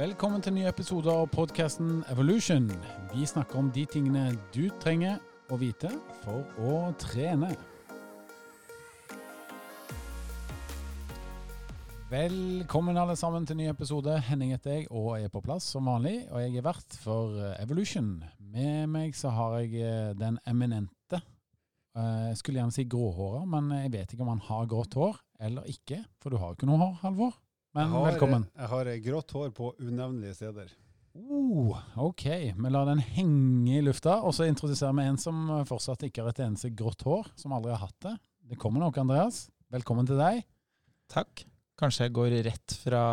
Velkommen til en ny episode av podkasten Evolution. Vi snakker om de tingene du trenger å vite for å trene. Velkommen alle sammen til ny episode. Henning heter jeg og er på plass som vanlig. Og jeg er vert for Evolution. Med meg så har jeg eh, den eminente eh, Jeg skulle gjerne si gråhåra, men jeg vet ikke om han har grått hår eller ikke. For du har jo ikke noe hår, Halvor. Men jeg har, velkommen. Jeg har grått hår på unevnelige steder. Oh, ok, vi lar den henge i lufta. Og så introduserer vi en som fortsatt ikke har et eneste grått hår, som aldri har hatt det. Det kommer nok, Andreas. Velkommen til deg. Takk. Kanskje jeg går rett fra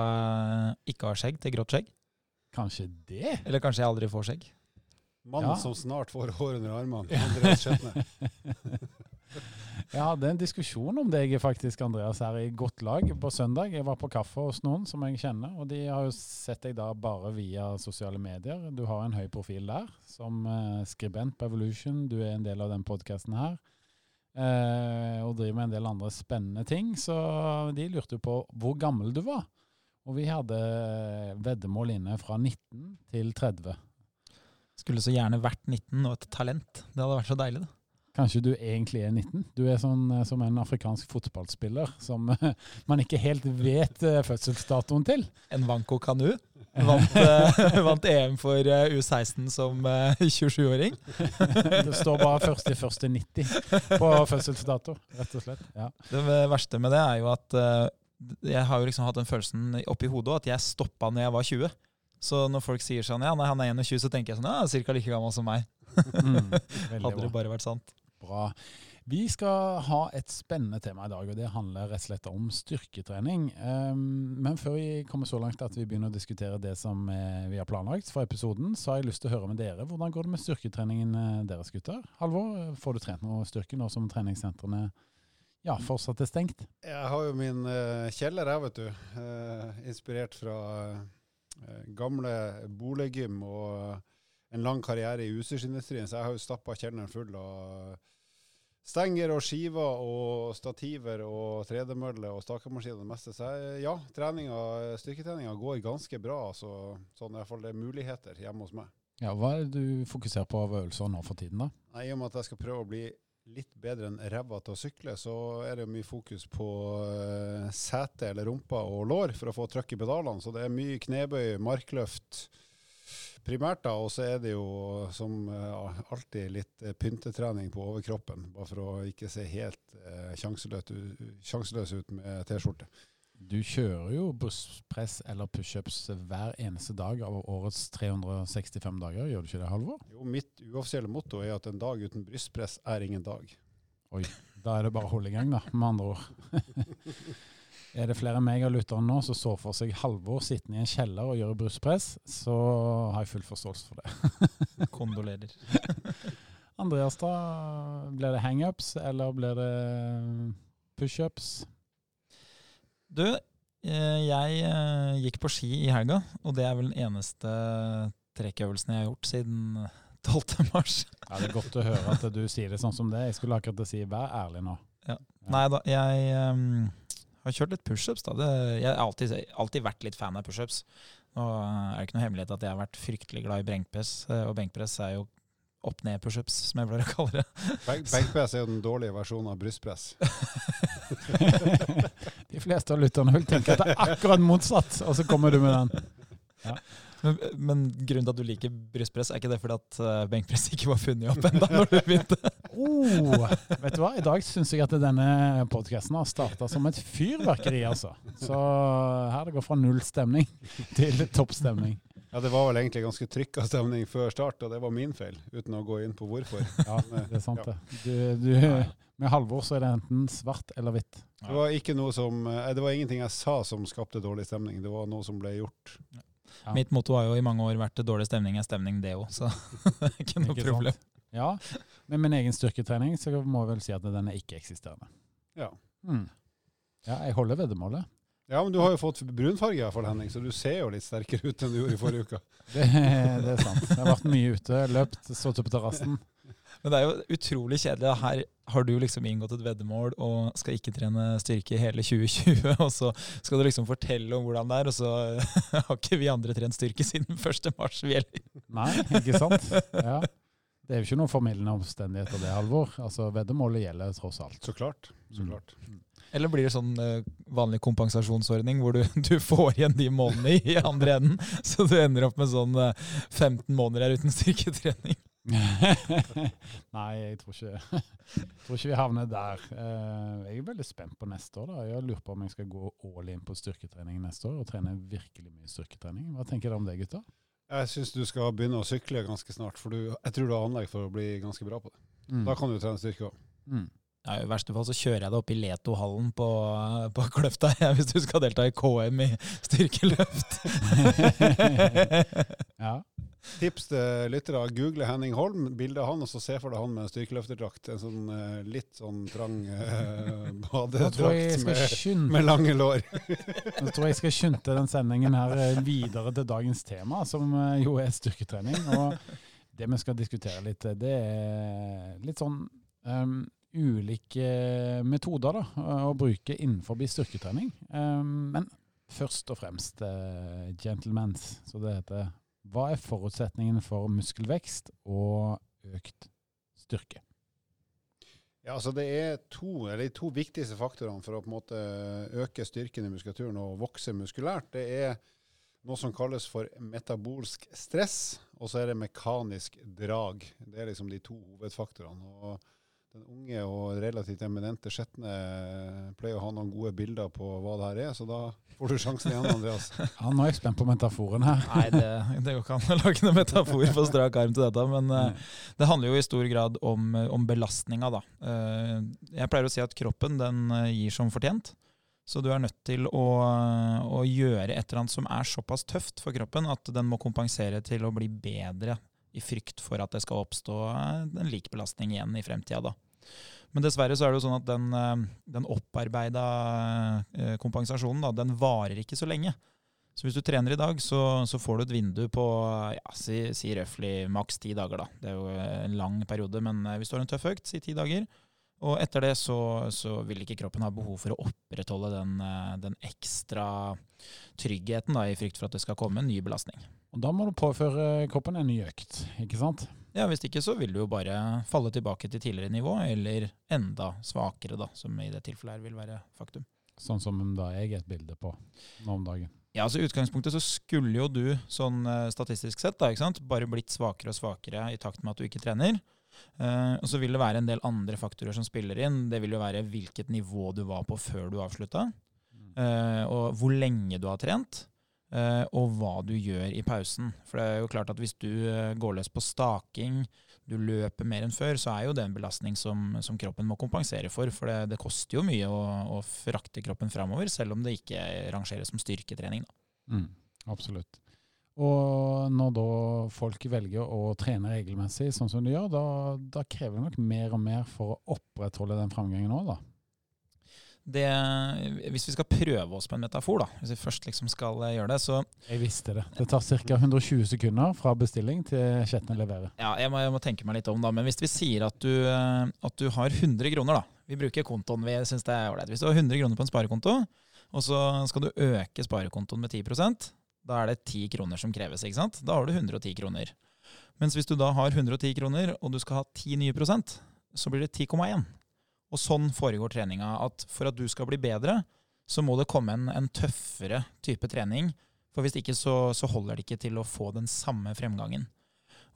ikke har skjegg til grått skjegg? Kanskje det? Eller kanskje jeg aldri får skjegg? Mannen Ja. som snart får hår under armene. Andreas Skjetne. Jeg hadde en diskusjon om deg faktisk, Andreas, her i godt lag på søndag. Jeg var på kaffe hos noen som jeg kjenner, og de har jo sett deg da bare via sosiale medier. Du har en høy profil der, som eh, skribent på Evolution. Du er en del av den podkasten her. Eh, og driver med en del andre spennende ting. Så de lurte på hvor gammel du var. Og vi hadde veddemål inne fra 19 til 30. Skulle så gjerne vært 19 og et talent. Det hadde vært så deilig, det. Kanskje du egentlig er 19? Du er sånn eh, som en afrikansk fotballspiller som eh, man ikke helt vet eh, fødselsdatoen til. En Vanko Kanu vant, vant EM for eh, U16 som eh, 27-åring. Det står bare 1.1.90 på fødselsdato, rett og slett. Ja. Det verste med det er jo at jeg har jo liksom hatt den følelsen oppi hodet at jeg stoppa når jeg var 20. Så når folk sier sånn ja, nei, han er 21, så tenker jeg sånn ja, ca. like gammel som meg. Mm, Hadde det bare vært sant. Bra. Vi skal ha et spennende tema i dag, og det handler rett og slett om styrketrening. Um, men før vi kommer så langt at vi begynner å diskutere det som eh, vi har planlagt for episoden, så har jeg lyst til å høre med dere. Hvordan går det med styrketreningen eh, deres, gutter? Halvor, får du trent noe styrke nå som treningssentrene ja, fortsatt er stengt? Jeg har jo min eh, kjeller her, vet du. Inspirert fra gamle boliggym og en lang karriere i utstyrsindustrien. Så jeg har jo stappa kjelleren full av stenger og skiver og stativer og tredemølle og stakemaskiner og det meste. Så jeg, ja, treninga, styrketreninga går ganske bra. Så, sånn i hvert fall det er muligheter hjemme hos meg. Ja, Hva er det du fokuserer på av øvelser nå for tiden, da? Nei, I og med at jeg skal prøve å bli litt bedre enn ræva til å sykle, så er det mye fokus på uh, sete eller rumpa og lår for å få trøkk i pedalene. Så det er mye knebøy, markløft primært, da. Og så er det jo som eh, alltid litt eh, pyntetrening på overkroppen, bare for å ikke se helt u- sjanseløs ut med T-skjorte. Du kjører jo brystpress eller pushups hver eneste dag av årets 365 dager, gjør du ikke det, Halvor? Jo, mitt uoffisielle motto er at en dag uten brystpress er ingen dag. Oi, Da er det bare å holde i gang, da, med andre ord. er det flere megalyttere nå som så for seg Halvor sittende i en kjeller og gjøre brystpress, så har jeg full forståelse for det. Kondolerer. Andreas, da? Blir det hangups, eller blir det pushups? Du, eh, jeg eh, gikk på ski i helga, og det er vel den eneste trekkøvelsen jeg har gjort siden 12. mars. Ja, det er godt å høre at du sier det sånn som det. Jeg skulle akkurat si vær ærlig nå. Ja. Nei da, jeg ehm, har kjørt litt pushups. da. Jeg har alltid, alltid vært litt fan av pushups. Nå er det ikke noe hemmelighet at jeg har vært fryktelig glad i benkpress, eh, og benkpress er jo opp-ned-pushups, som jeg pleier å kalle det. Benk- Benkpress er jo den dårlige versjonen av brystpress. De fleste av lytterne vil tenke at det er akkurat motsatt, og så kommer du med den. Men, men grunnen til at du liker brystpress, er ikke det fordi at eh, benkpress ikke var funnet opp ennå når du begynte? Oh, vet du hva? I dag syns jeg at denne podkasten har starta som et fyrverkeri, altså. Så her det går fra null stemning til toppstemning. Ja, Det var vel egentlig ganske trykka stemning før start, og det var min feil, uten å gå inn på hvorfor. Ja, det er sant, det. Du, du, med Halvor så er det enten svart eller hvitt. Det var, ikke noe som, eh, det var ingenting jeg sa som skapte dårlig stemning, det var noe som ble gjort. Ja. Mitt motto har jo i mange år vært dårlig stemning er stemning, det òg, så det er ikke noe Ikke sant? problem. Ja, Med min egen styrketrening så må jeg vel si at den er ikke-eksisterende. Ja. Mm. Ja, jeg holder veddemålet. ja, men du har jo fått brunfarge i hvert fall, Henning, så du ser jo litt sterkere ut enn du gjorde i forrige uke. Det, det er sant. Jeg har vært mye ute, løpt, stått på terrassen. Men det er jo utrolig kjedelig. Her har du liksom inngått et veddemål og skal ikke trene styrke hele 2020, og så skal du liksom fortelle om hvordan det er, og så har ikke vi andre trent styrke siden 1. mars, vi heller. Nei, ikke sant? Ja. Det er jo ikke noen formildende omstendigheter, det, Halvor. Altså, Veddemålet gjelder tross alt. Så klart. Så Mm. Eller blir det sånn uh, vanlig kompensasjonsordning hvor du, du får igjen de månedene i andre enden, så du ender opp med sånn uh, 15 måneder her uten styrketrening? Nei, jeg tror ikke, jeg tror ikke vi havner der. Eh, Jeg er veldig spent på neste år. da. Jeg lurer på om jeg skal gå all in på styrketrening neste år og trene virkelig mye styrketrening. Hva tenker dere om det, gutter? Jeg syns du skal begynne å sykle ganske snart, for du, jeg tror du har anlegg for å bli ganske bra på det. Mm. Da kan du trene styrke òg. Mm. Ja, I verste fall så kjører jeg deg opp i Leto-hallen på, på Kløfta ja, hvis du skal delta i KM i styrkeløft. Ja. Tips til lyttere. Google Henning Holm, bilde av han, og så se for deg han med en styrkeløfterdrakt. En sånn eh, litt sånn trang uh, jeg jeg badedrakt med, med lange lår. Jeg tror jeg skal skynde den sendingen her eh, videre til dagens tema, som jo er styrketrening. Og det vi skal diskutere litt, det er litt sånn um, ulike metoder da, å bruke innenfor styrketrening. Um, men først og fremst, uh, gentlemans, så det heter, hva er forutsetningen for muskelvekst og økt styrke? Ja, altså Det er to, de to viktigste faktorene for å på en måte øke styrken i muskulaturen og vokse muskulært. Det er noe som kalles for metabolsk stress, og så er det mekanisk drag. Det er liksom de to hovedfaktorene. og Den unge og relativt eminente Skjetne pleier å ha noen gode bilder på hva det her er, så da får du sjansen igjen, Andreas. Ja, nå er jeg spent på metaforen her. Nei, det, det går ikke an å lage noen metafor på strak arm til dette. Men uh, det handler jo i stor grad om, eh, om belastninga, da. Uh, jeg pleier å si at kroppen den eh, gir som fortjent. Så du er nødt til å, å gjøre et eller annet som er såpass tøft for kroppen at den må kompensere til å bli bedre i frykt for at det skal oppstå eh, en lik belastning igjen i fremtida. Men dessverre så er det jo sånn at den, eh, den opparbeida eh, kompensasjonen da, den varer ikke så lenge. Så hvis du trener i dag, så, så får du et vindu på ja, si, si røftlig maks ti dager. da. Det er jo en lang periode, men eh, hvis du har en tøff økt, si ti dager. Og etter det så, så vil ikke kroppen ha behov for å opprettholde den, eh, den ekstra tryggheten da, i frykt for at det skal komme en ny belastning. Og da må du påføre kroppen en ny økt, ikke sant? Ja, Hvis ikke så vil du jo bare falle tilbake til tidligere nivå, eller enda svakere, da, som i det tilfellet her vil være faktum. Sånn som da jeg er et bilde på nå om dagen. Ja, altså utgangspunktet så skulle jo du, sånn eh, statistisk sett, da, ikke sant, bare blitt svakere og svakere i takt med at du ikke trener. Eh, og så vil det være en del andre faktorer som spiller inn. Det vil jo være hvilket nivå du var på før du avslutta, uh, og hvor lenge du har trent. uh, og hva du gjør i pausen. For det er jo klart at hvis du eh, går løs på staking, du løper mer enn før, så er jo det en belastning som, som kroppen må kompensere for. For det, det koster jo mye å, å frakte kroppen framover, selv om det ikke rangeres som styrketrening. Mm, absolutt. Og når da folk velger å trene regelmessig, sånn som de gjør, da, da krever det nok mer og mer for å opprettholde den framgangen òg, da. Det, hvis vi skal prøve oss på en metafor, da, hvis vi først liksom skal eh, gjøre det, så Jeg visste det. Det tar ca. 120 sekunder fra bestilling til kjetten leverer. ja, jeg må, jeg må tenke meg litt om, da. Men hvis vi sier at du, eh, at du har 100 kroner, da. Vi bruker kontoen, vi syns det er ålreit. Hvis du har 100 kroner på en sparekonto, og så skal du øke sparekontoen med 10 da er det 10 kroner som kreves. ikke sant? Da har du 110 kroner. Mens hvis du da har 110 kroner, og du skal ha 10 nye prosent, så blir det 10,1. Og sånn foregår treninga. At for at du skal bli bedre, så må det komme en, en tøffere type trening. For hvis ikke så, så holder det ikke til å få den samme fremgangen.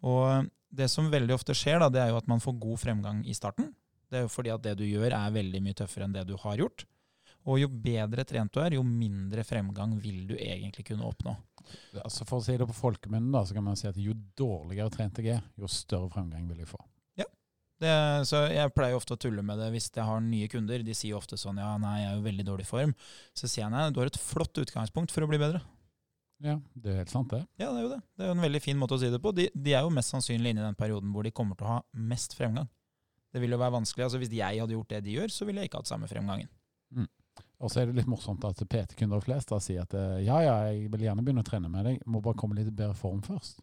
Og det som veldig ofte skjer, da, det er jo at man får god fremgang i starten. Det er jo fordi at det du gjør er veldig mye tøffere enn det du har gjort. Og jo bedre trent du er, jo mindre fremgang vil du egentlig kunne oppnå. Altså For å si det på folkemunne, da, så kan man si at jo dårligere trent jeg er, jo større fremgang vil jeg få. Det, så Jeg pleier ofte å tulle med det hvis jeg har nye kunder. De sier ofte sånn ja, nei, jeg er jo veldig dårlig i form. Så sier jeg nei, du har et flott utgangspunkt for å bli bedre. Ja, det er helt sant, det. Ja, det er jo det. Det er jo en veldig fin måte å si det på. De, de er jo mest sannsynlig inne i den perioden hvor de kommer til å ha mest fremgang. Det vil jo være vanskelig. altså Hvis jeg hadde gjort det de gjør, så ville jeg ikke hatt samme fremgangen. Og så er det litt morsomt at PT-kunder flest da sier at eh, ja, ja, jeg vil gjerne begynne å trene med deg, må bare komme litt i bedre form først.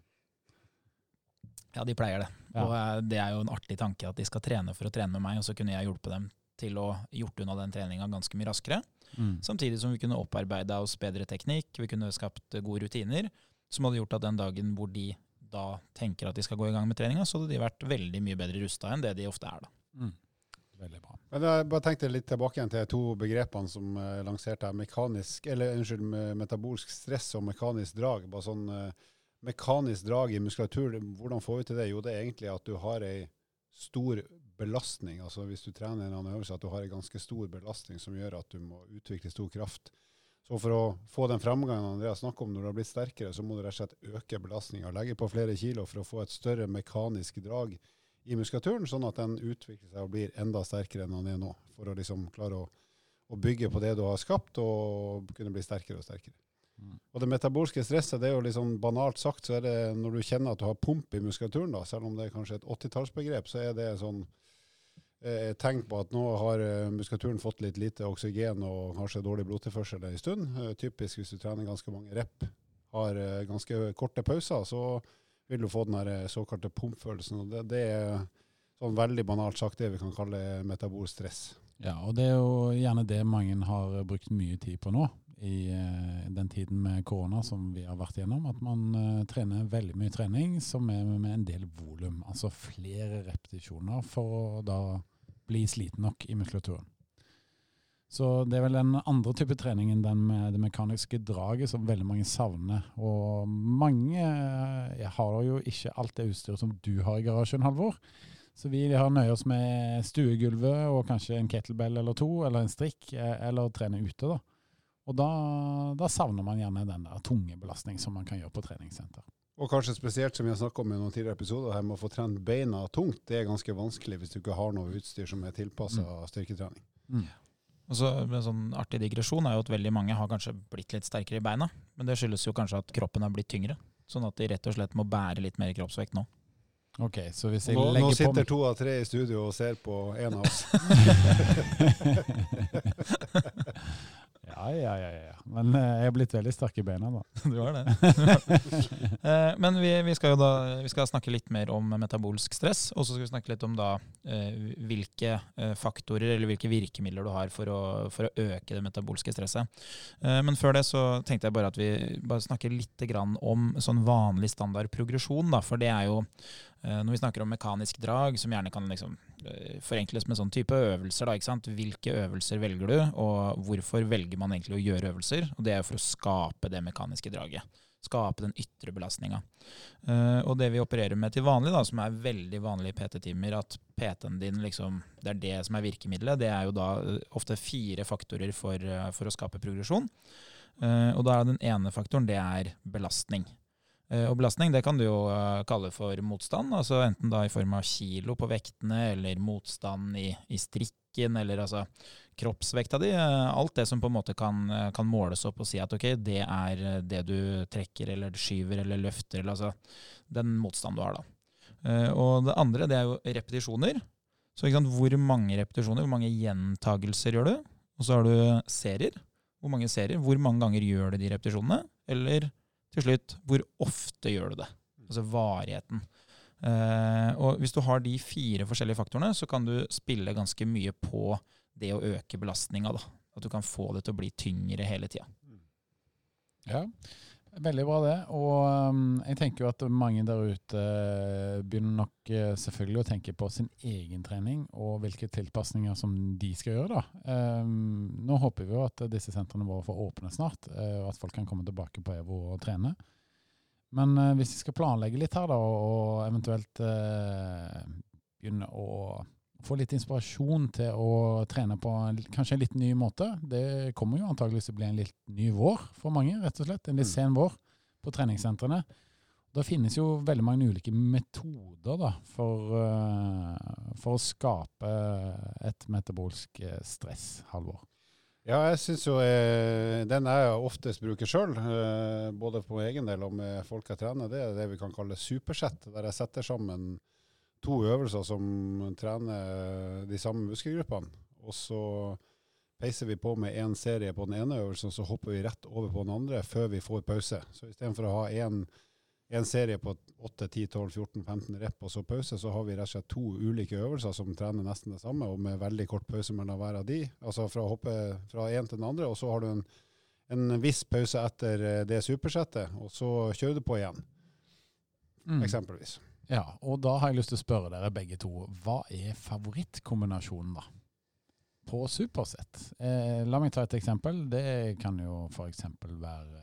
Ja, de pleier det. Ja. Og eh, det er jo en artig tanke at de skal trene for å trene med meg, og så kunne jeg hjulpet dem til å gjort unna den treninga ganske mye raskere. Mm. Samtidig som vi kunne opparbeida oss bedre teknikk, vi kunne skapt gode rutiner, som hadde gjort at den dagen hvor de da tenker at de skal gå i gang med treninga, så hadde de vært veldig mye bedre rusta enn det de ofte er. da. Mm. Veldig bra. Men jeg bare tenkte litt tilbake igjen til to begrepene som uh, lanserte her. Mekanisk, eller unnskyld, metabolsk stress og mekanisk drag. Bare sånn uh, mekanisk drag i muskulatur, hvordan får vi til det? Jo, det er egentlig at du har ei stor belastning. Altså hvis du trener en annen øvelse, at du har ei ganske stor belastning som gjør at du må utvikle stor kraft. Så for å få den fremgangen Andreas snakker om når du har blitt sterkere, så må du rett og slett øke belastninga. Legge på flere kilo for å få et større mekanisk drag i muskulaturen, sånn at den utvikler seg og blir enda sterkere enn den er nå. For å liksom klare å, å bygge på det du har skapt, og kunne bli sterkere og sterkere. Mm. Og det metabolske stresset, det er jo liksom banalt sagt, så er det når du kjenner at du har pump i muskulaturen, da, selv om det er kanskje et 80-tallsbegrep, så er det sånn eh, tegn på at nå har eh, muskulaturen fått litt lite oksygen og kanskje dårlig blodtilførsel en stund. Eh, typisk hvis du trener ganske mange rep, har eh, ganske korte pauser, så vil du få den her eh, såkalte pumpfølelsen. Og det, det er sånn veldig banalt sagt det vi kan kalle metabolsk stress. Ja, og det er jo gjerne det mange har brukt mye tid på nå, i eh, den tiden med korona som vi har vært gjennom. At man eh, trener veldig mye trening som er med en del volum, altså flere repetisjoner for å da bli sliten nok i muskulaturen. Så det er vel den andre type trening enn den med det mekaniske draget som veldig mange savner. Og mange eh, har jo ikke alt det utstyret som du har i garasjen, Halvor. Så vi har nøye oss med stuegulvet og kanskje en kettlebell eller to, eller en strikk, eh, eller trene ute. da. Og da, da savner man gjerne den der tunge belastning som man kan gjøre på treningssenter. Og kanskje spesielt som vi har snakket om i noen tidligere episoder, her med å få trent beina tungt, det er ganske vanskelig hvis du ikke har noe utstyr som er tilpassa styrketrening. Og så En sånn artig digresjon er jo at veldig mange har kanskje blitt litt sterkere i beina, men det skyldes jo kanskje at kroppen er blitt tyngre. Sånn at de rett og slett må bære litt mer kroppsvekt nå. Ok, så hvis jeg Nå, nå legger på Nå sitter to av tre i studio og ser på en av oss. Ja, ja, ja, ja. Men eh, jeg er blitt veldig sterk i beina, da. Du har det. Eh, Men vi, vi skal jo da vi skal snakke litt mer om metabolsk stress, og så skal vi snakke litt om da eh, hvilke faktorer eller hvilke virkemidler du har for å, for å øke det metabolske stresset. Men før det så tenkte jeg bare at vi bare snakker litt grann om sånn vanlig standard progresjon, da, for det er jo når vi snakker om mekanisk drag, som gjerne kan liksom eh, forenkles med sånn type øvelser. Da? Hvilke øvelser velger du, og hvorfor velger man egentlig å gjøre øvelser? Og Det er for å skape det mekaniske draget. Skape den ytre belastninga. Eh, og det vi opererer med til vanlig, da, som er veldig vanlig i PT-timer, at PT-en din liksom, det er det som er virkemidlet, det er jo da eh, ofte fire faktorer for, eh, for å skape progresjon. Eh, og da er den ene faktoren det er belastning. Eh, Og belastning det kan du jo eh, kalle for motstand, altså enten da i form av kilo på vektene, eller motstand i, i strikken, eller altså kroppsvekta di. eh, Alt det som på en måte kan, kan måles opp og si at ok, det er det du trekker eller skyver eller løfter, eller altså den motstanden du har da. Og det andre det er jo repetisjoner. Så sant, hvor mange repetisjoner, hvor mange gjentagelser gjør du? Og så har du serier. Hvor mange serier? Hvor mange ganger gjør du de repetisjonene? Eller til slutt, hvor ofte gjør du det? Altså varigheten. Eh, og hvis du har de fire forskjellige faktorene, så kan du spille ganske mye på det å øke belastninga. At du kan få det til å bli tyngre hele tida. Ja, veldig bra det. Og um, jeg tenker jo at mange der ute eh, begynner nok eh, selvfølgelig å tenke på sin egen trening og hvilke tilpasninger som de skal gjøre. da. Um, nå håper vi jo at disse sentrene våre får åpne snart, eh, og at folk kan komme tilbake på EVO og trene. Men hvis vi skal planlegge litt her, da, og, eventuelt begynne å få litt inspirasjon til å trene på en, kanskje en litt ny måte. Det kommer jo antageligvis til å bli en litt ny vår for mange, rett og slett. En litt Mm. sen vår på treningssentrene. Da finnes jo veldig mange ulike metoder da, for, eh, for å skape et metabolsk eh, stress, Halvor. Ja, jeg syns jo eh, den jeg oftest bruker sjøl, både på egen del og med folk jeg trener, det er det vi kan kalle supersett. Der jeg setter sammen to øvelser som trener de samme muskelgruppene. Og så peiser vi på med én serie på den ene øvelsen, så hopper vi rett over på den andre før vi får pause. Så istedenfor å ha én en serie på 8-10-12-14-15 rep og så pause, så har vi rett og slett to ulike øvelser som trener nesten det samme, og med veldig kort pause mellom hver av de. Altså fra å hoppe fra en til den andre, og så har du en, en viss pause etter eh, det supersettet, og så kjører du på igjen, Mm. eksempelvis. Ja, og da har jeg lyst til å spørre dere begge to. Hva er favorittkombinasjonen, da? På supersett. Eh, la meg ta et eksempel. Det kan jo f.eks. være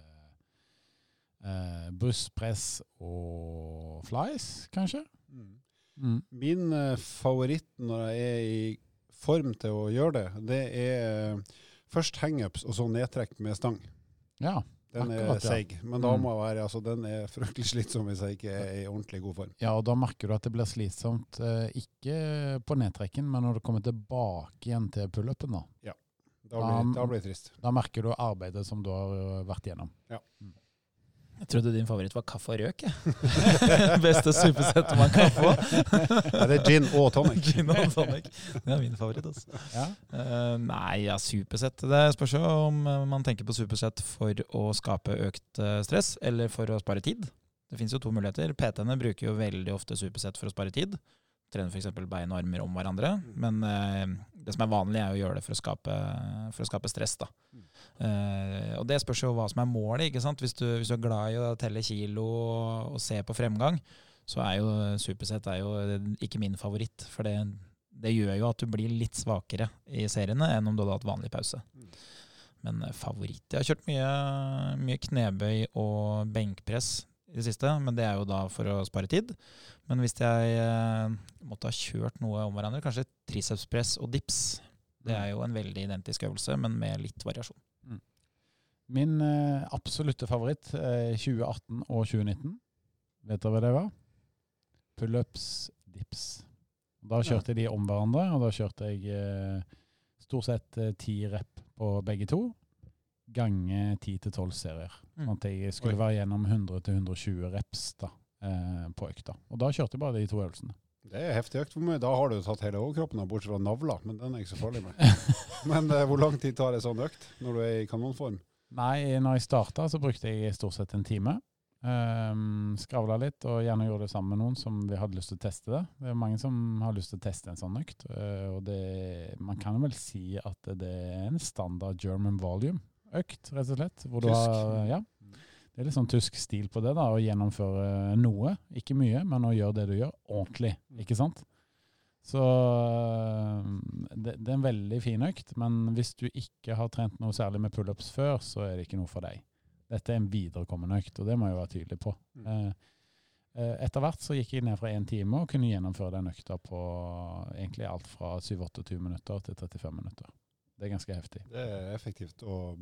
eh, brystpress og flies, kanskje? Mm. Min eh, favoritt når jeg er i form til å gjøre det, det er eh, først hangups og så nedtrekk med stang. Ja. Den Akkurat, er ja. seig, men da Mm. må jeg være, altså, den er fryktelig slitsom hvis jeg ikke er i ordentlig god form. ja, og da merker du at det blir slitsomt, eh, ikke på nedtrekken, men når du kommer tilbake igjen til pullupen, da. Da blir, da, da blir det trist. Da merker du arbeidet som du har eh, vært gjennom. Jeg trodde din favoritt var kaffe og røk. Ja. Beste supersettet man kan få. Ja, det er gin og tonic. Gin og tonic. Det er min favoritt. altså. Ja. Uh, nei, ja, supersett. Det spørs jo om eh, man tenker på supersett for å skape økt eh, stress, eller for å spare tid. Det finnes jo to muligheter. PT-ene bruker jo veldig ofte supersett for å spare tid. Trener f.eks. bein og armer om hverandre. Men uh, det som er vanlig, er å gjøre det for å skape, for å skape stress. da. Eh, og det spørs jo hva som er målet. ikke sant? Hvis du, hvis du er glad i å telle kilo og, og se på fremgang, så er jo supersett er jo ikke min favoritt. For det, det gjør jo at du blir litt svakere i seriene enn om du hadde hatt vanlig pause. Men eh, favoritt Jeg har kjørt mye, mye knebøy og benkpress i det siste, men det er jo da for å spare tid. Men hvis jeg uh, måtte ha kjørt noe om hverandre, kanskje tricepspress og dips. Det er jo en veldig identisk øvelse, men med litt variasjon. Min eh, absolutte favoritt eh, 2018 og 2019. Vet dere hva det var? Pullups, dips. Da kjørte de om hverandre, og da kjørte jeg eh, stort sett eh, ti rep på begge to. Gange 10-12 serier. Mm. Sånn at jeg skulle være gjennom 100-120 reps da, eh, på økta. Og da kjørte jeg bare de to øvelsene. Det er heftig økt. Da har du tatt hele overkroppen, av, bortsett fra navla, men den er ikke så farlig med. Men eh, hvor lang tid tar en sånn økt når du er i kanonform? Nei, når jeg starta, så brukte jeg stort sett en time. Um, skravla litt, og gjerne gjorde det sammen med noen som vi hadde lyst til å teste det. Det er mange som har lyst til å teste en sånn økt. uh, og det, man kan vel si at det er en standard German volume-økt, rett og slett. Hvor du Tysk. har, ja, det er litt sånn tysk stil på det, da, å gjennomføre noe. Ikke mye, men å gjøre det du gjør, ordentlig. Ikke sant? Så øh, det, det er en veldig fin økt, men hvis du ikke har trent noe særlig med pullups før, så er det ikke noe for deg. Dette er en viderekommende økt, og det må jeg være tydelig på. Mm. Eh, eh, etter hvert så gikk jeg ned fra én time og kunne gjennomføre den økta på egentlig alt fra 7-28 minutter til 35 minutter. Det er ganske heftig. Det er effektivt og.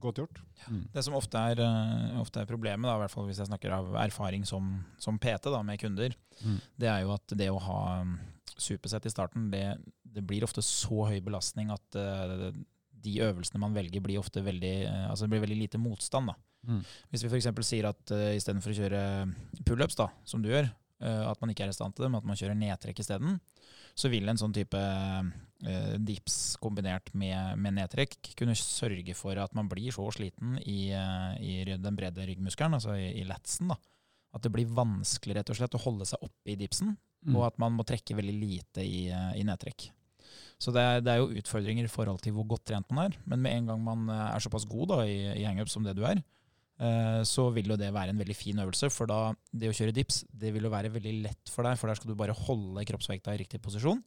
Godt gjort. Mm. Det som ofte er, eh, ofte er problemet, da, i hvert fall hvis jeg snakker av erfaring som, som PT da, med kunder, Mm. det er jo at det å ha um, supersett i starten, det, det blir ofte så høy belastning at uh, de øvelsene man velger, blir ofte veldig, uh, altså det blir veldig lite motstand. da. Mm. Hvis vi f.eks. sier at uh, istedenfor å kjøre pullups, da, som du gjør, uh, at man ikke er i stand til det, men at man kjører nedtrekk isteden, så vil en sånn type dips kombinert med, med nedtrekk kunne sørge for at man blir så sliten i, eh, i den brede ryggmuskelen, altså i, i latsen, da, at det blir vanskelig rett og slett å holde seg oppe i dipsen, Mm. og at man må trekke veldig lite i, eh, i nedtrekk. Så det er, det er jo utfordringer i forhold til hvor godt trent man er. Men med en gang man eh, er såpass god da, i, i hangup som det du er, eh, så vil jo det være en veldig fin øvelse. For da, det å kjøre dips, det vil jo være veldig lett for deg, for der skal du bare holde kroppsvekta i riktig posisjon.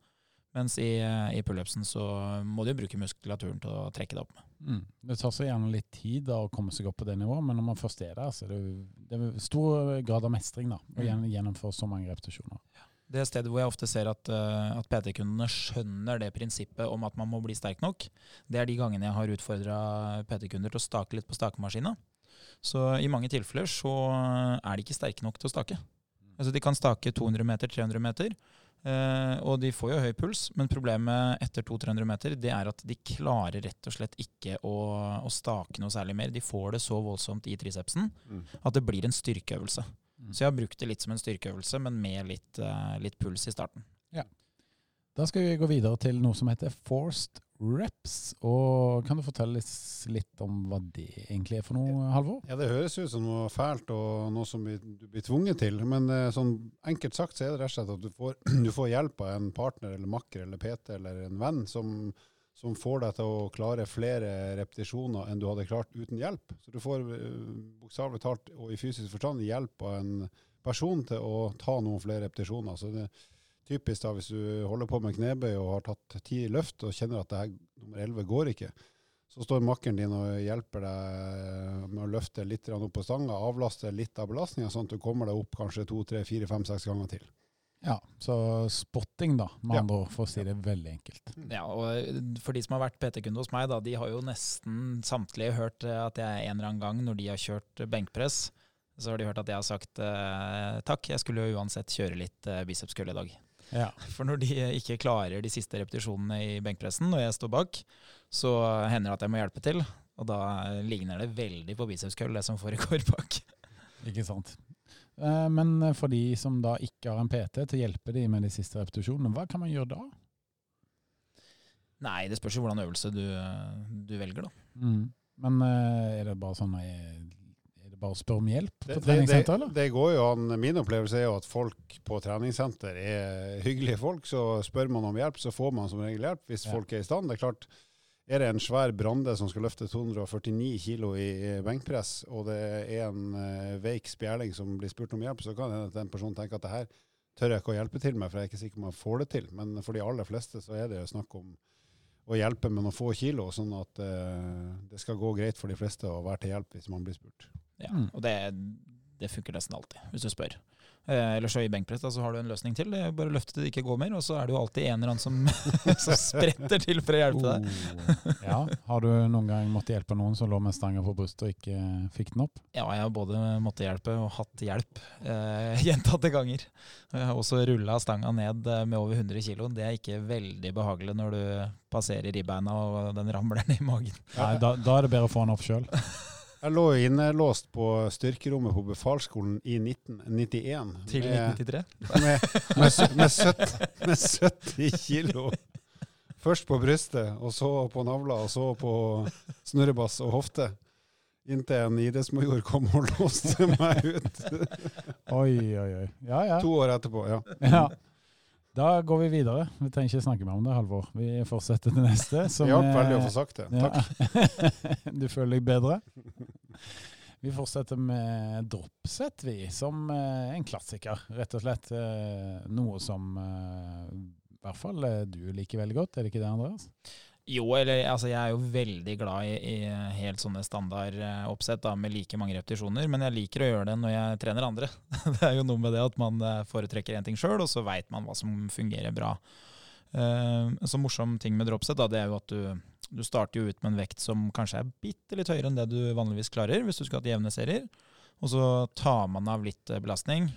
Mens i, eh, i pullupsen så må du bruke muskulaturen til å trekke det opp med. Mm. Det tar så gjerne litt tid da, å komme seg opp på det nivået, men når man først er der, så er det, det er stor grad av mestring da, å Mm. gjennomføre så mange repetisjoner. Det stedet hvor jeg ofte ser at, eh, at PT-kundene skjønner det prinsippet om at man må bli sterk nok, det er de gangene jeg har utfordra PT-kunder til å stake litt på stakemaskina. Så i mange tilfeller så er de ikke sterke nok til å stake. Altså De kan stake 200 meter, 300 meter, eh, og de får jo høy puls, men problemet etter 200-300 meter det er at de klarer rett og slett ikke å, å stake noe særlig mer. De får det så voldsomt i tricepsen Mm. at det blir en styrkeøvelse. Mm. Så jeg har brukt det litt som en styrkeøvelse, men med litt, uh, litt puls i starten. Da skal vi gå videre til noe som heter forced reps. Og Kan du fortelle litt om hva det egentlig er for noe, Halvor? Ja, Det høres ut som noe fælt og noe som du blir tvunget til. Men eh, sånn enkelt sagt så er det rett og slett at du får, du får hjelp av en partner eller makker eller PT eller en venn som, som, får deg til å klare flere repetisjoner enn du hadde klart uten hjelp. Så du får uh, bokstavelig talt og i fysisk forstand hjelp av en person til å ta noen flere repetisjoner. Så det, typisk da hvis du holder på med knebøy og har tatt ti løft og kjenner at det her nummer elleve går ikke, så står makkeren din og hjelper deg med å løfte litt opp på stanga, avlaste litt av belastninga, sånn at du kommer deg opp kanskje to, tre, fire, fem, seks ganger til. Ja, så spotting, da, med andre ord, for å si det veldig enkelt. Ja, og for de som har vært PT-kunde hos meg, da, de har jo nesten samtlige hørt at jeg en eller annen gang, når de har kjørt benkpress, så har de hørt at jeg har sagt eh, takk, jeg skulle jo uansett kjøre litt eh, bicepskull i dag. Ja. For når de ikke klarer de siste repetisjonene i benkpressen, og jeg står bak, så hender det at jeg må hjelpe til. Og da ligner det veldig på bicepskøll, det som foregår bak. Ikke sant. Eh, men for de som da ikke har en PT til å hjelpe de med de siste repetisjonene, hva kan man gjøre da? Nei, det spørs jo hvordan øvelse du, du velger, da. Mm. Men eh, er det bare sånn bare spør om hjelp på treningssenter, eller? Det, det, går jo an. Min opplevelse er jo at folk på treningssenter er hyggelige folk. Så spør man om hjelp, så får man som regel hjelp hvis ja. folk er i stand. Det er klart, er det en svær Brande som skal løfte 249 kilo i benkpress, og det er en uh, veik spjæling som blir spurt om hjelp, så kan det hende at den personen tenker at det her tør jeg ikke å hjelpe til med, for jeg er ikke sikker på om jeg får det til. Men for de aller fleste så er det jo snakk om å hjelpe med noen få kilo, sånn at uh, det skal gå greit for de fleste å være til hjelp hvis man blir spurt. Ja, mm. Og det, det, funker nesten alltid, hvis du spør. Eh, eller så i benkpress da, så har du en løsning til. Det er bare løfte til det ikke går mer, og så er det jo alltid en eller annen som, som spretter til for å hjelpe deg. Oh, ja. Har du noen gang måttet hjelpe noen som lå med stanga på brystet og ikke fikk den opp? Ja, jeg har både måttet hjelpe og hatt hjelp eh, gjentatte ganger. Jeg har også rulla stanga ned eh, med over 100 kg. Det er ikke veldig behagelig når du passerer ribbeina og den ramler ned i magen. Nei, da, da er det bedre å få den opp sjøl. Jeg lå innelåst på styrkerommet på befalsskolen i 1991. Til 1993? Med, med, med, 70, med 70 kilo. Først på brystet, og så på navla, og så på snurrebass og hofte. Inntil en idrettsmajor kom og låste meg ut. oi, oi, oi. Ja, ja. To år etterpå, ja. ja. Da går vi videre. Vi trenger ikke snakke mer om det, Halvor. Vi fortsetter til neste. Det hjalp veldig å få sagt det. Takk. Ja. du føler deg bedre? Vi fortsetter med dropset, vi. Som eh, en klassiker, rett og slett. Eh, noe som eh, i hvert fall du liker veldig godt. Er det ikke det, Andreas? Jo, eller altså jeg er jo veldig glad i, i helt sånne standardoppsett med like mange repetisjoner, men jeg liker å gjøre det når jeg trener andre. det er jo noe med det at man eh, foretrekker én ting sjøl, og så veit man hva som fungerer bra. Så morsom ting med dropset da, det er jo at du, du starter jo ut med en vekt som kanskje er bitte litt høyere enn det du vanligvis klarer, hvis du skal ha jevne serier. Og så tar man av litt belastning.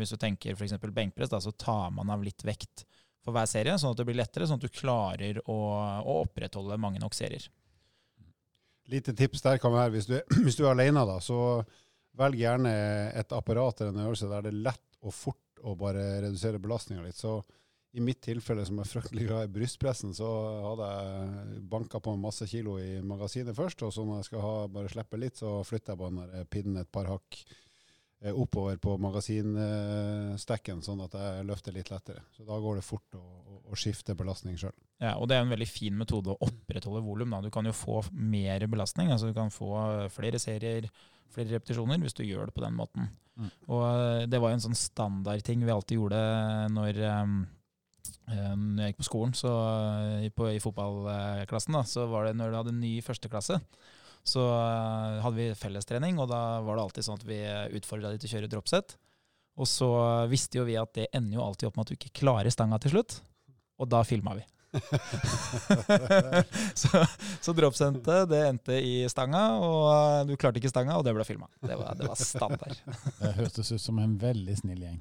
Hvis du tenker f.eks. benkpress, da, så tar man av litt vekt for hver serie, sånn at det blir lettere, sånn at du klarer å, å opprettholde mange nok serier. Lite tips der kan være, hvis du, hvis du er alene, da, så velg gjerne et apparat eller en øvelse der det er lett og fort å bare redusere belastninga litt. Så i mitt tilfelle, som er fryktelig glad i brystpressen, så hadde jeg banka på masse kilo i magasinet først. Og så når jeg skal ha, bare slippe litt, så flytter jeg bare pinnen et par hakk oppover på magasinstekken, sånn at jeg løfter litt lettere. Så Da går det fort å, å, å skifte belastning sjøl. Ja, og det er en veldig fin metode å opprettholde volum. Du kan jo få mer belastning. altså Du kan få flere serier, flere repetisjoner, hvis du gjør det på den måten. Mm. Og eh, Det var jo en sånn standardting vi alltid gjorde når um, når jeg gikk på skolen, så på, i fotballklassen, da, så var det når du hadde ny førsteklasse, så uh, hadde vi fellestrening, og da var det alltid sånn at vi utfordra de til å kjøre dropset. Og så visste jo vi at det ender jo alltid opp med at du ikke klarer stanga til slutt. Og da filma vi. så, så dropsentet det endte i stanga, og du klarte ikke stanga, og det ble filma. Det, det, var standard. det hørtes ut som en veldig snill gjeng.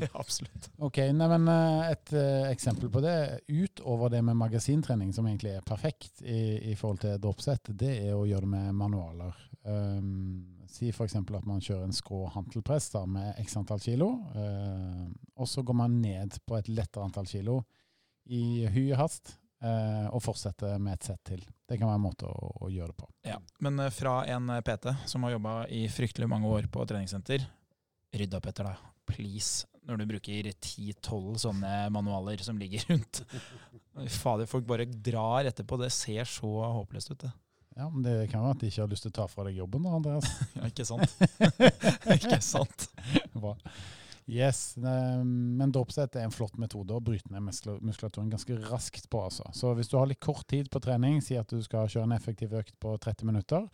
ja, absolutt. Ok, nei, men eh, Et uh, eksempel på det, utover det med magasintrening, som egentlig er perfekt i, i forhold til dropset, det er å gjøre det med manualer. Um, si f.eks. at man kjører en skrå hantelpress da, med x antall kilo, uh, og så går man ned på et lettere antall kilo i hy og hast, eh, og fortsette med et sett til. Det kan være en måte å, å gjøre det på. Ja, Men eh, fra en eh, PT som har jobba i fryktelig mange år på treningssenter, rydd opp etter deg. Please. Når du bruker 10-12 sånne manualer som ligger rundt. Fader, folk bare drar etterpå. Det ser så håpløst ut, det. Ja, men Det kan være at de ikke har lyst til å ta fra deg jobben, da, Andreas. Ja, ikke sant? ikke sant? Bra. Yes, men dropset er en flott metode å bryte ned muskulaturen ganske raskt på. altså. Så hvis du har litt kort tid på trening, si at du skal kjøre en effektiv økt på 30 minutter,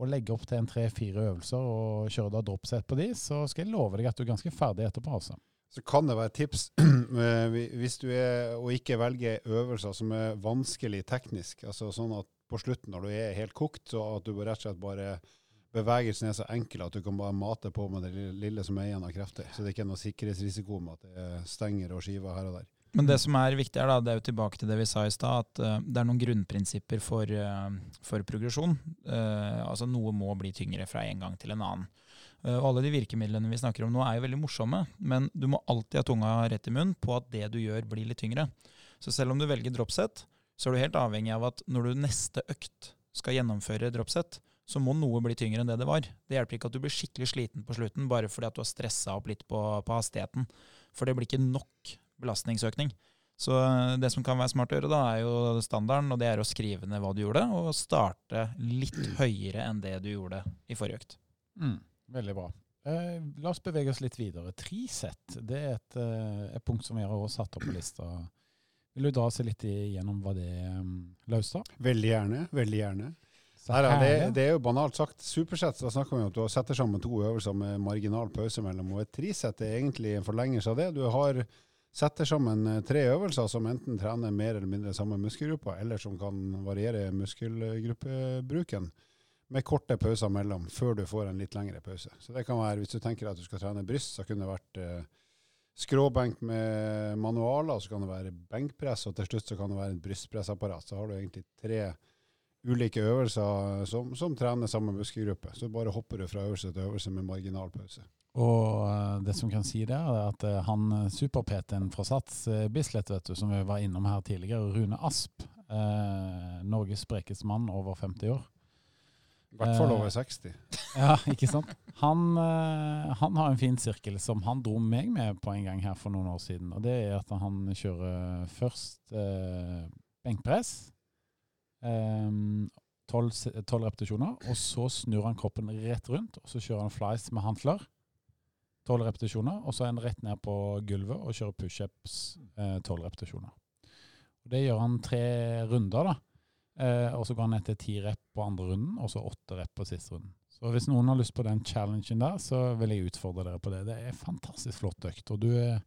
og legge opp til en tre-fire øvelser og kjøre da dropset på de, så skal jeg love deg at du er ganske ferdig etterpå. altså. Så kan det være et tips eh, hvis du er å ikke velge øvelser som er vanskelig teknisk. altså sånn at på slutten, når du er helt kokt, så at du rett og slett bare bevegelsen er så enkel at du kan bare mate på med det lille, som er igjen av krefter. Så det er ikke noe sikkerhetsrisiko med at det er stenger og skiver her og der. Men det som er viktig er da, det er jo tilbake til det vi sa i stad, at uh, det er noen grunnprinsipper for, uh, for progresjon. Uh, altså Noe må bli tyngre fra en gang til en annen. Og alle de virkemidlene vi snakker om nå er jo veldig morsomme, men du må alltid ha tunga rett i munnen på at det du gjør, blir litt tyngre. Så selv om du velger dropset, så er du helt avhengig av at når du neste økt skal gjennomføre dropset, så må noe bli tyngre enn det det var. Det hjelper ikke at du blir skikkelig sliten på slutten bare fordi at du har stressa opp litt på, på hastigheten. For det blir ikke nok belastningsøkning. Så eh, det som kan være smart å gjøre, da, er jo standarden, og det er å skrive ned hva du gjorde, og starte litt høyere enn det du gjorde i forrige økt. Mm, veldig bra. Eh, la oss bevege oss litt videre. Trisett det er et, eh, et punkt som vi har også satt opp på lista. Vil du dra oss litt igjennom hva det um, løser? Veldig gjerne. Veldig gjerne. Er det, det er jo banalt sagt. Supersett, da snakker vi om at du setter sammen to øvelser med marginal pause mellom. Og et trisett er egentlig en forlengelse av det. Du har setter sammen eh, tre øvelser som enten trener mer eller mindre samme muskelgrupper, eller som kan variere muskelgruppebruken, med korte pauser mellom, før du får en litt lengre pause. Så det kan være, hvis du tenker at du skal trene bryst, så kunne det vært eh, skråbenk med manualer, så kan det være benkpress, og til slutt så kan det være et brystpressapparat. Så har du egentlig tre ulike øvelser som, som trener samme muskelgruppe. Så bare hopper du fra øvelse til øvelse med marginal pause. Og eh, det som kan si det, er at eh, han eh, super-PT-en fra Sats, Bislett, vet du, som vi var innom her tidligere, Rune Asp, eh, Norges sprekeste mann over 50 år. I hvert fall over 60. Ja, ikke sant? Han, eh, han har en fin sirkel som han dro meg med på en gang her for noen år siden. Og det er at han kjører først eh, benkpress, tolv repetisjoner, og så snur han kroppen rett rundt, og så kjører han flies med hantler. Tolv repetisjoner, og så er han rett ned på gulvet og kjører pushups tolv repetisjoner. Og Det gjør han tre runder, da. Eh, og så går han ned til ti rep på andre runden, og så åtte rep på siste runden. Så hvis noen har lyst på den challengen der, så vil jeg utfordre dere på det. Det er fantastisk flott økt. Og du eh,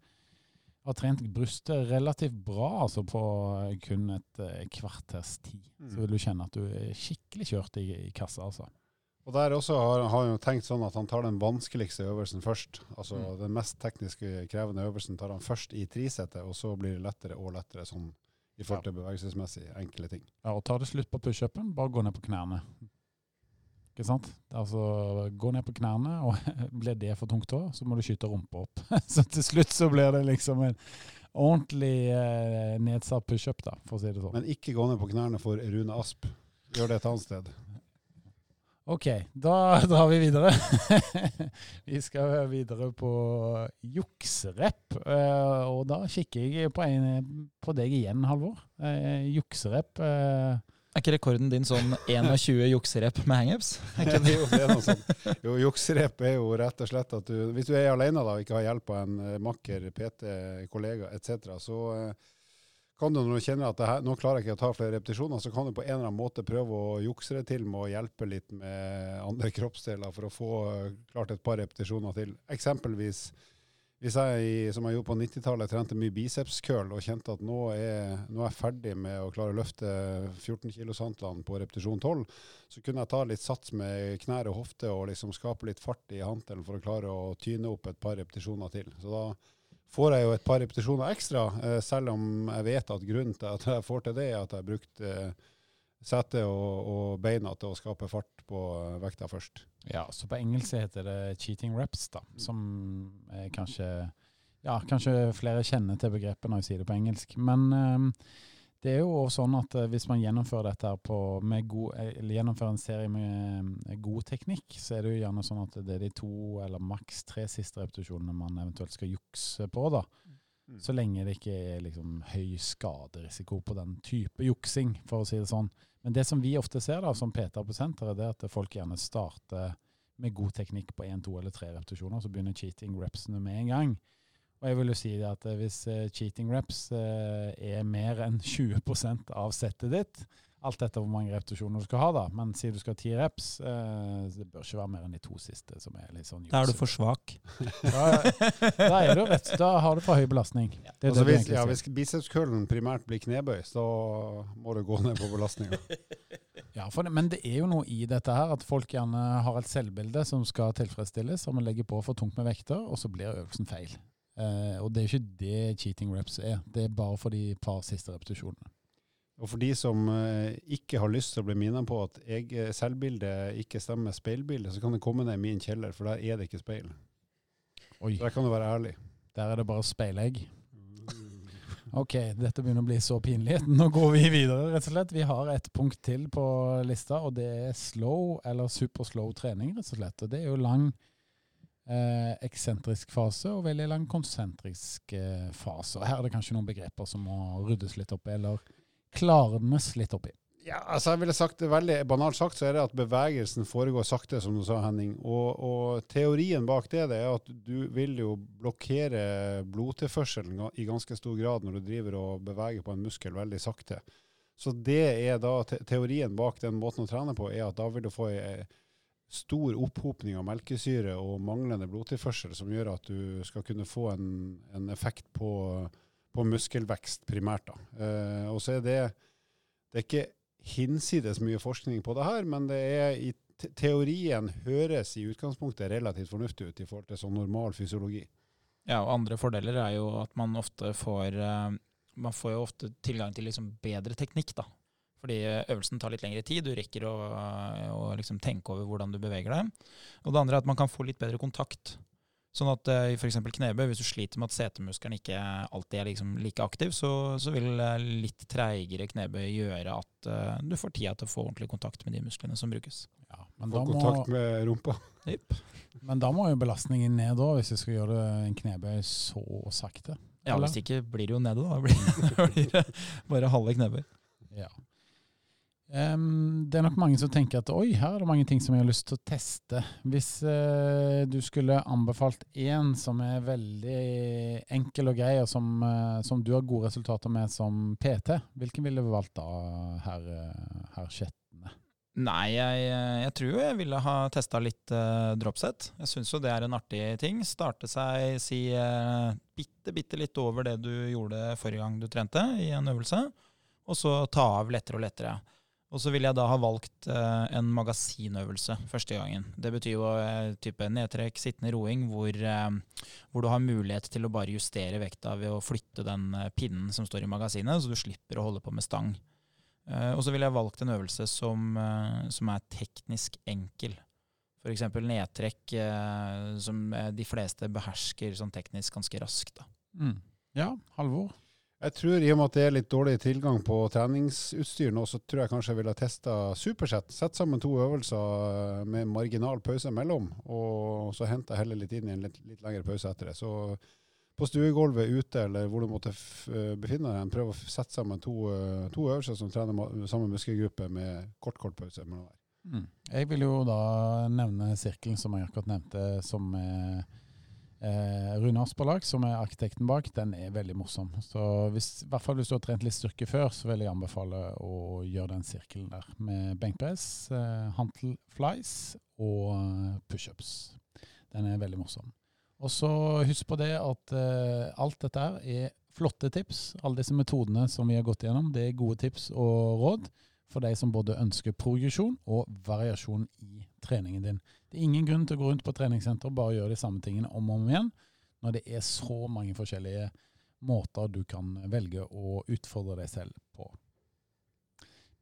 har trent brystet relativt bra, altså på eh, kun et eh, kvarters tid. Så vil du kjenne at du er skikkelig kjørt i, i kassa, altså. Og der også har har han jo tenkt sånn at han tar den vanskeligste øvelsen først. Altså Mm. den mest tekniske krevende øvelsen tar han først i trisettet, og så blir det lettere og lettere sånn i forhold til bevegelsesmessig enkle ting. Ja, og tar det slutt på pushupen, bare gå ned på knærne. Ikke sant? Altså, gå ned på knærne, og blir det for tungt òg, så må du skyte rumpa opp. så til slutt så blir det liksom en ordentlig eh, nedsatt pushup, da, for å si det sånn. Men ikke gå ned på knærne for Rune Asp. Gjør det et annet sted. Ok, da drar vi videre. vi skal videre på jukserep, eh, og da kikker jeg på, en, på deg igjen, Halvor. Eh, Jukserep eh, Er ikke rekorden din sånn 21 jukserep med hangups? Jo, er. Jo, jukserep er jo rett og slett at du Hvis du er alene da, og ikke har hjelp av en eh, makker, PT, kollega etc., så eh, kan du når du kjenner at her, nå klarer jeg ikke å ta flere repetisjoner, så kan du på en eller annen måte prøve å jukse det til med å hjelpe litt med andre kroppsdeler for å få eh, klart et par repetisjoner til. Eksempelvis hvis jeg, som jeg gjorde på 90-tallet, trente mye bicepscurl og kjente at nå er, nå er jeg ferdig med å klare å løfte 14 kilos-hantlene på repetisjon 12, så kunne jeg ta litt sats med knær og hofte og liksom skape litt fart i hantelen for å klare å tyne opp et par repetisjoner til. Så da får jeg jo et par repetisjoner ekstra, eh, selv om jeg vet at grunnen til at jeg får til det, er at jeg har brukt eh, setet og, og beina til å skape fart på eh, vekta først. Ja, så på engelsk heter det cheating reps, da. Som er kanskje Ja, kanskje flere kjenner til begrepet når jeg sier det på engelsk. Men um, det er jo også sånn at eh, hvis man gjennomfører dette her på, med god, eller gjennomfører en serie med god teknikk, så er det jo gjerne sånn at det er de to eller maks tre siste repetisjonene man eventuelt skal jukse på. da. Mm. Så lenge det ikke er liksom høy skaderisiko på den type juksing, for å si det sånn. Men det som vi ofte ser da, som PT på senteret, det er at folk gjerne starter med god teknikk på én, to eller tre repetisjoner, så begynner cheating repsene med en gang. Og jeg vil jo si det at eh, hvis eh, cheating reps eh, er mer enn 20% av settet ditt, alt etter hvor mange repetisjoner du skal ha, da, men sier du skal ha ti reps, eh, det bør ikke være mer enn de to siste som er litt sånn Da er du for svak. da, da er du rett, da har du for høy belastning. Det er Altså det hvis, ja, hvis bicepskøllen primært blir knebøy, så må du gå ned på belastninga. Ja, det, men det er jo noe i dette her, at folk gjerne har et selvbilde som skal tilfredsstilles, og man legger på for tungt med vekter, og så blir øvelsen feil. Eh, og det er jo ikke det cheating reps er. Det er bare for de par siste repetisjonene. Og for de som eh, ikke har lyst til å bli minnet på at jeg, eh, selvbildet ikke stemmer speilbildet, så kan det komme ned i min kjeller, for der er det ikke speil. Oi, Der kan du være ærlig. der er det bare speilegg. Ok, dette begynner å bli så pinlig. Nå går vi videre, rett og slett. Vi har et punkt til på lista, og det er slow eller superslow trening, rett og slett. Og det er jo lang eh, eksentrisk fase og veldig lang konsentrisk eh, fase. Og her er det kanskje noen begreper som må ryddes litt opp i, eller klarnes litt oppi? Ja, altså jeg ville sagt det veldig banalt sagt, så er det at bevegelsen foregår sakte, som du sa, Henning. Og, og teorien bak det, det er at du vil jo blokkere blodtilførselen i ganske stor grad når du driver og beveger på en muskel veldig sakte. Så det er da te teorien bak den måten å trene på, er at da vil du få ei stor opphopning av melkesyre og manglende blodtilførsel, som gjør at du skal kunne få en, en effekt på, på muskelvekst primært. Da. Eh, og så er det det er ikke hinsides mye forskning på det her, men det er i teorien høres i utgangspunktet relativt fornuftig ut i forhold til sånn normal fysiologi. Ja, og andre fordeler er jo at man ofte får eh, Man får jo ofte tilgang til liksom bedre teknikk, da. Fordi øvelsen tar litt lengre tid, du rekker å, å liksom tenke over hvordan du beveger deg. Og det andre er at man kan få litt bedre kontakt. Sånn at eh, i f.eks. knebøy, hvis du sliter med at setemuskelen ikke alltid er liksom like aktiv, så, så vil eh, litt treigere knebøy gjøre at uh, du får tida til å få ordentlig kontakt med de musklene som brukes. Ja, men, Få da må, kontakt med rumpa. Yep. men da må jo belastningen ned, da, hvis du skal gjøre en knebøy så sakte. Ja, Eller? hvis ikke blir det jo nede, da. Blir, blir det bare halve knebøy. Ja. Em, det er nok mange som tenker at oi, her er det mange ting som jeg har lyst til å teste. Hvis uh, du skulle anbefalt én som er veldig enkel og grei, og som, uh, som du har gode resultater med som PT, hvilken ville du valgt da, herr her Skjetne? Nei, jeg, jeg tror jeg ville ha testa litt uh, dropset. Jeg syns jo det er en artig ting. Starte seg, si uh, bitte, bitte litt over det du gjorde forrige gang du trente i en øvelse, og så ta av lettere og lettere. Og så ville jeg da ha valgt uh, en magasinøvelse første gangen. Det betyr jo uh, type nedtrekk, sittende roing, hvor, uh, hvor du har mulighet til å bare justere vekta ved å flytte den pinnen som står i magasinet, så du slipper å holde på med stang. Og så ville jeg valgt en øvelse som, som er teknisk enkel. F.eks. nedtrekk, som de fleste behersker sånn teknisk ganske raskt. Mm. Ja, Halvor? Jeg tror i og med at det er litt dårlig tilgang på treningsutstyr nå, så tror jeg kanskje jeg ville testa supersett. Sett sammen to øvelser eh, med marginal pause mellom, og så hente heller litt inn i en litt, litt lengre pause etter det. Så på stuegulvet ute eller hvor du måtte f eh, befinne deg, prøv å sette sammen to, eh, to øvelser som trener samme muskelgruppe med kort, kort pause mellom hver. Mm. Jeg vil jo da nevne sirkelen som jeg akkurat nevnte, som er eh, Rune Asperlag, som er arkitekten bak. Den er veldig morsom. Så hvis, i hvert fall hvis du har trent litt styrke før, så vil jeg anbefale å gjøre den sirkelen der. Med benkpress, eh, hantel flies og eh, pushups. Den er veldig morsom. Og så husk på det at eh, alt dette er flotte tips. Alle disse metodene som vi har gått gjennom, det er gode tips og råd for de som både ønsker progresjon og variasjon i treningen din. Det er ingen grunn til å gå rundt på treningssenter og bare gjøre de samme tingene om og om igjen, når det er så mange forskjellige måter du kan velge å utfordre deg selv på.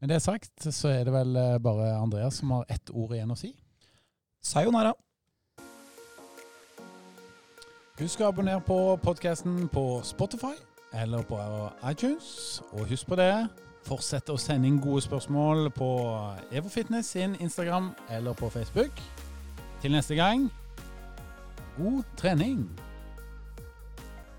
Med det sagt, så er det vel eh, bare Andreas som har ett ord igjen å si. Sayonara! Husk å abonnere på podkasten på Spotify eller på iTunes. Og husk på det, fortsett å sende inn gode spørsmål på EvoFitness sin Instagram eller på Facebook. Til neste gang, god trening!